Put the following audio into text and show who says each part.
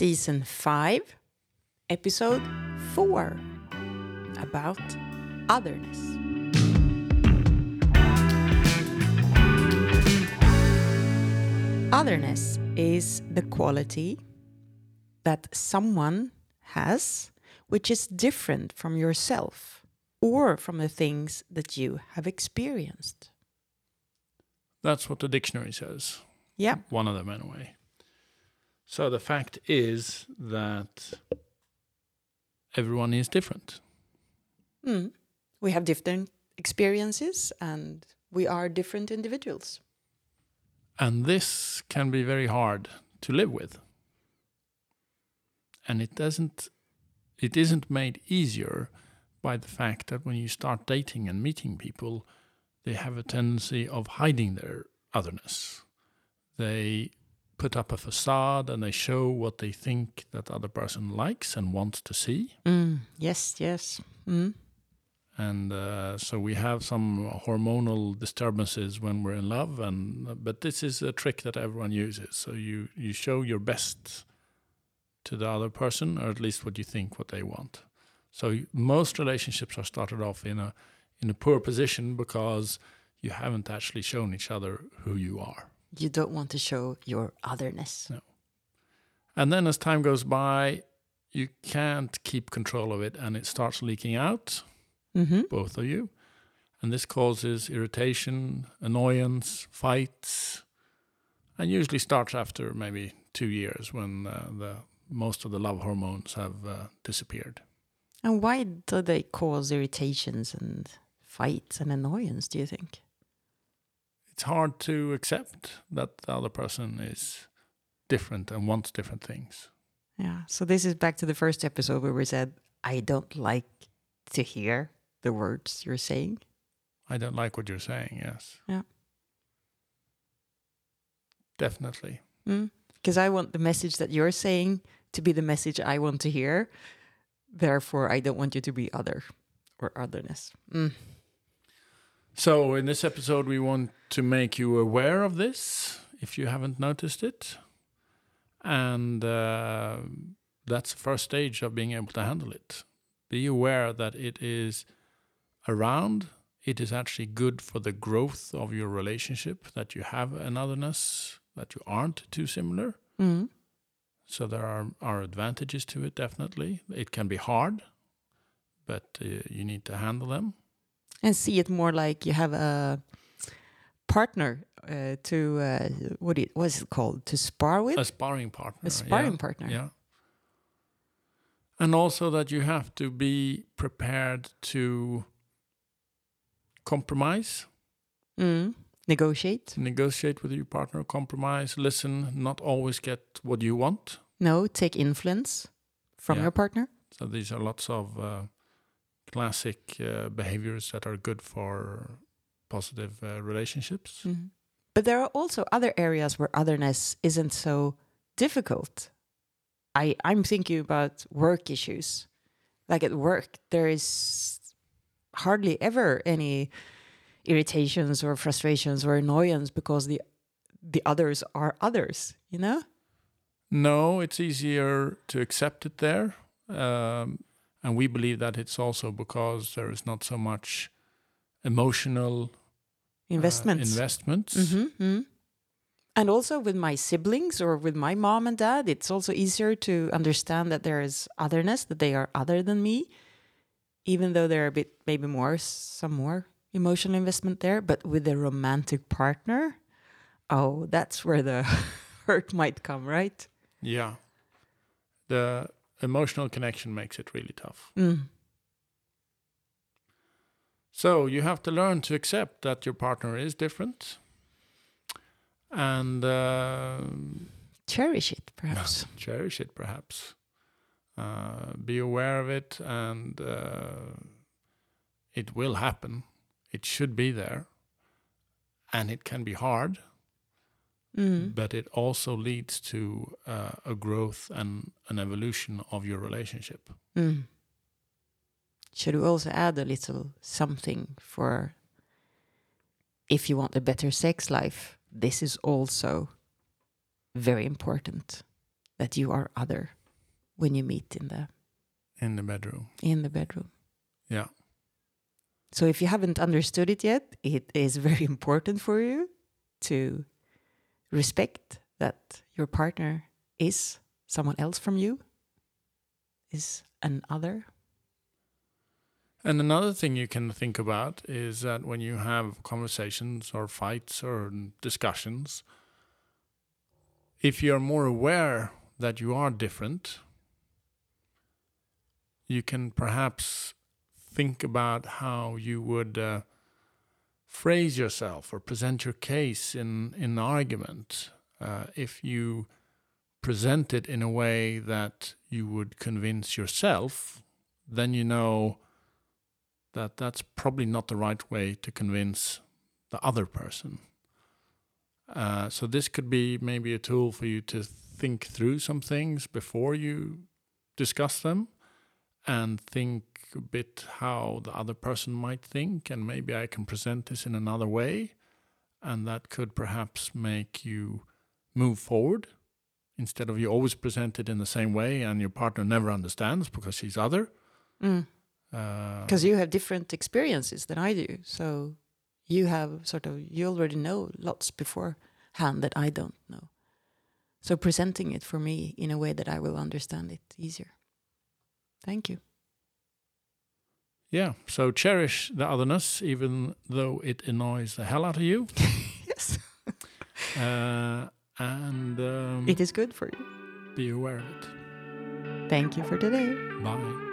Speaker 1: Season 5, Episode 4 about otherness. Otherness is the quality that someone has which is different from yourself or from the things that you have experienced.
Speaker 2: That's what the dictionary says.
Speaker 1: Yeah.
Speaker 2: One of them, anyway. So the fact is that everyone is different.
Speaker 1: Mm. We have different experiences and we are different individuals.
Speaker 2: And this can be very hard to live with. And it doesn't it isn't made easier by the fact that when you start dating and meeting people, they have a tendency of hiding their otherness. They put up a facade and they show what they think that other person likes and wants to see.
Speaker 1: Mm. Yes, yes. Mm.
Speaker 2: and uh, so we have some hormonal disturbances when we're in love and but this is a trick that everyone uses so you you show your best to the other person or at least what you think what they want so most relationships are started off in a in a poor position because you haven't actually shown each other who you are
Speaker 1: You don't want to show your otherness. No.
Speaker 2: and then as time goes by you can't keep control of it and it starts leaking out
Speaker 1: Mm-hmm.
Speaker 2: both of you. And this causes irritation, annoyance, fights, and usually starts after maybe two years when uh, the most of the love hormones have uh, disappeared.
Speaker 1: And why do they cause irritations and fights and annoyance, do you think?
Speaker 2: It's hard to accept that the other person is different and wants different things.
Speaker 1: Yeah. So this is back to the first episode where we said, I don't like to hear the words you're saying.
Speaker 2: I don't like what you're saying, yes.
Speaker 1: Yeah.
Speaker 2: Definitely.
Speaker 1: Because I want the message that you're saying to be the message I want to hear. Therefore, I don't want you to be other or otherness. Mm.
Speaker 2: So, in this episode, we want to make you aware of this if you haven't noticed it. And uh, that's the first stage of being able to handle it. Be aware that it is around, it is actually good for the growth of your relationship, that you have anotherness, that you aren't too similar.
Speaker 1: Mm.
Speaker 2: So, there are, are advantages to it, definitely. It can be hard, but uh, you need to handle them.
Speaker 1: And see it more like you have a partner uh, to, uh, what it, what is it called? To spar with?
Speaker 2: a sparring partner.
Speaker 1: A sparring
Speaker 2: yeah,
Speaker 1: partner.
Speaker 2: Yeah. And also that you have to be prepared to compromise,
Speaker 1: Mm. Negotiate.
Speaker 2: negotiate with your partner, compromise, listen, not always get what you want.
Speaker 1: No, take influence from
Speaker 2: Yeah.
Speaker 1: your partner.
Speaker 2: So these are lots of uh, classic uh, behaviors that are good for positive uh, relationships.
Speaker 1: Mhm. But there are also other areas where otherness isn't so difficult. I, I'm thinking about work issues. Like at work, there is hardly ever any irritations or frustrations or annoyance because the the others are others, you know?
Speaker 2: No, it's easier to accept it there. Um, and we believe that it's also because there is not so much emotional uh,
Speaker 1: Investments.
Speaker 2: investments.
Speaker 1: Mhm, mhm. And also with my siblings or with my mom and dad, it's also easier to understand that there is otherness, that they are other than me, even though there are a bit, maybe more, some more emotional investment there. But with a romantic partner, oh, that's where the hurt might come, right?
Speaker 2: Yeah. The emotional connection makes it really tough.
Speaker 1: Mm.
Speaker 2: So you have to learn to accept that your partner is different and uh,
Speaker 1: Cherish it, perhaps.
Speaker 2: cherish it perhaps. Uh, be aware of it and uh, it will happen. It should be there. And it can be hard,
Speaker 1: Mm.
Speaker 2: but it also leads to uh, a growth and an evolution of your relationship.
Speaker 1: Mm. Should we also add a little something for if you want a better sex life? This is also very important. that you are other when you meet in the
Speaker 2: in the bedroom.
Speaker 1: in the bedroom.
Speaker 2: Yeah.
Speaker 1: So if you haven't understood it yet, it is very important for you to respect that your partner is someone else from you, is an other.
Speaker 2: And another thing you can think about is that when you have conversations or fights or discussions, if you're more aware that you are different, you can perhaps think about how you would uh, phrase yourself or present your case in, in argument. Uh, if you present it in a way that you would convince yourself, then you know that that's probably not the right way to convince the other person. Uh, so this could be maybe a tool for you to think through some things before you discuss them and think a bit how the other person might think and maybe I can present this in another way and that could perhaps make you move forward instead of you always present it in the same way and your partner never understands because she's other
Speaker 1: Mm.
Speaker 2: uh,
Speaker 1: because you have different experiences than I do. So you have sort of you already know lots beforehand that I don't know. So presenting it for me in a way that I will understand it easier. Thank you.
Speaker 2: Yeah, so cherish the otherness, even though it annoys the hell out of you.
Speaker 1: yes,
Speaker 2: Uh, and um,
Speaker 1: it is good for you.
Speaker 2: be aware of it.
Speaker 1: Thank you for today.
Speaker 2: Bye.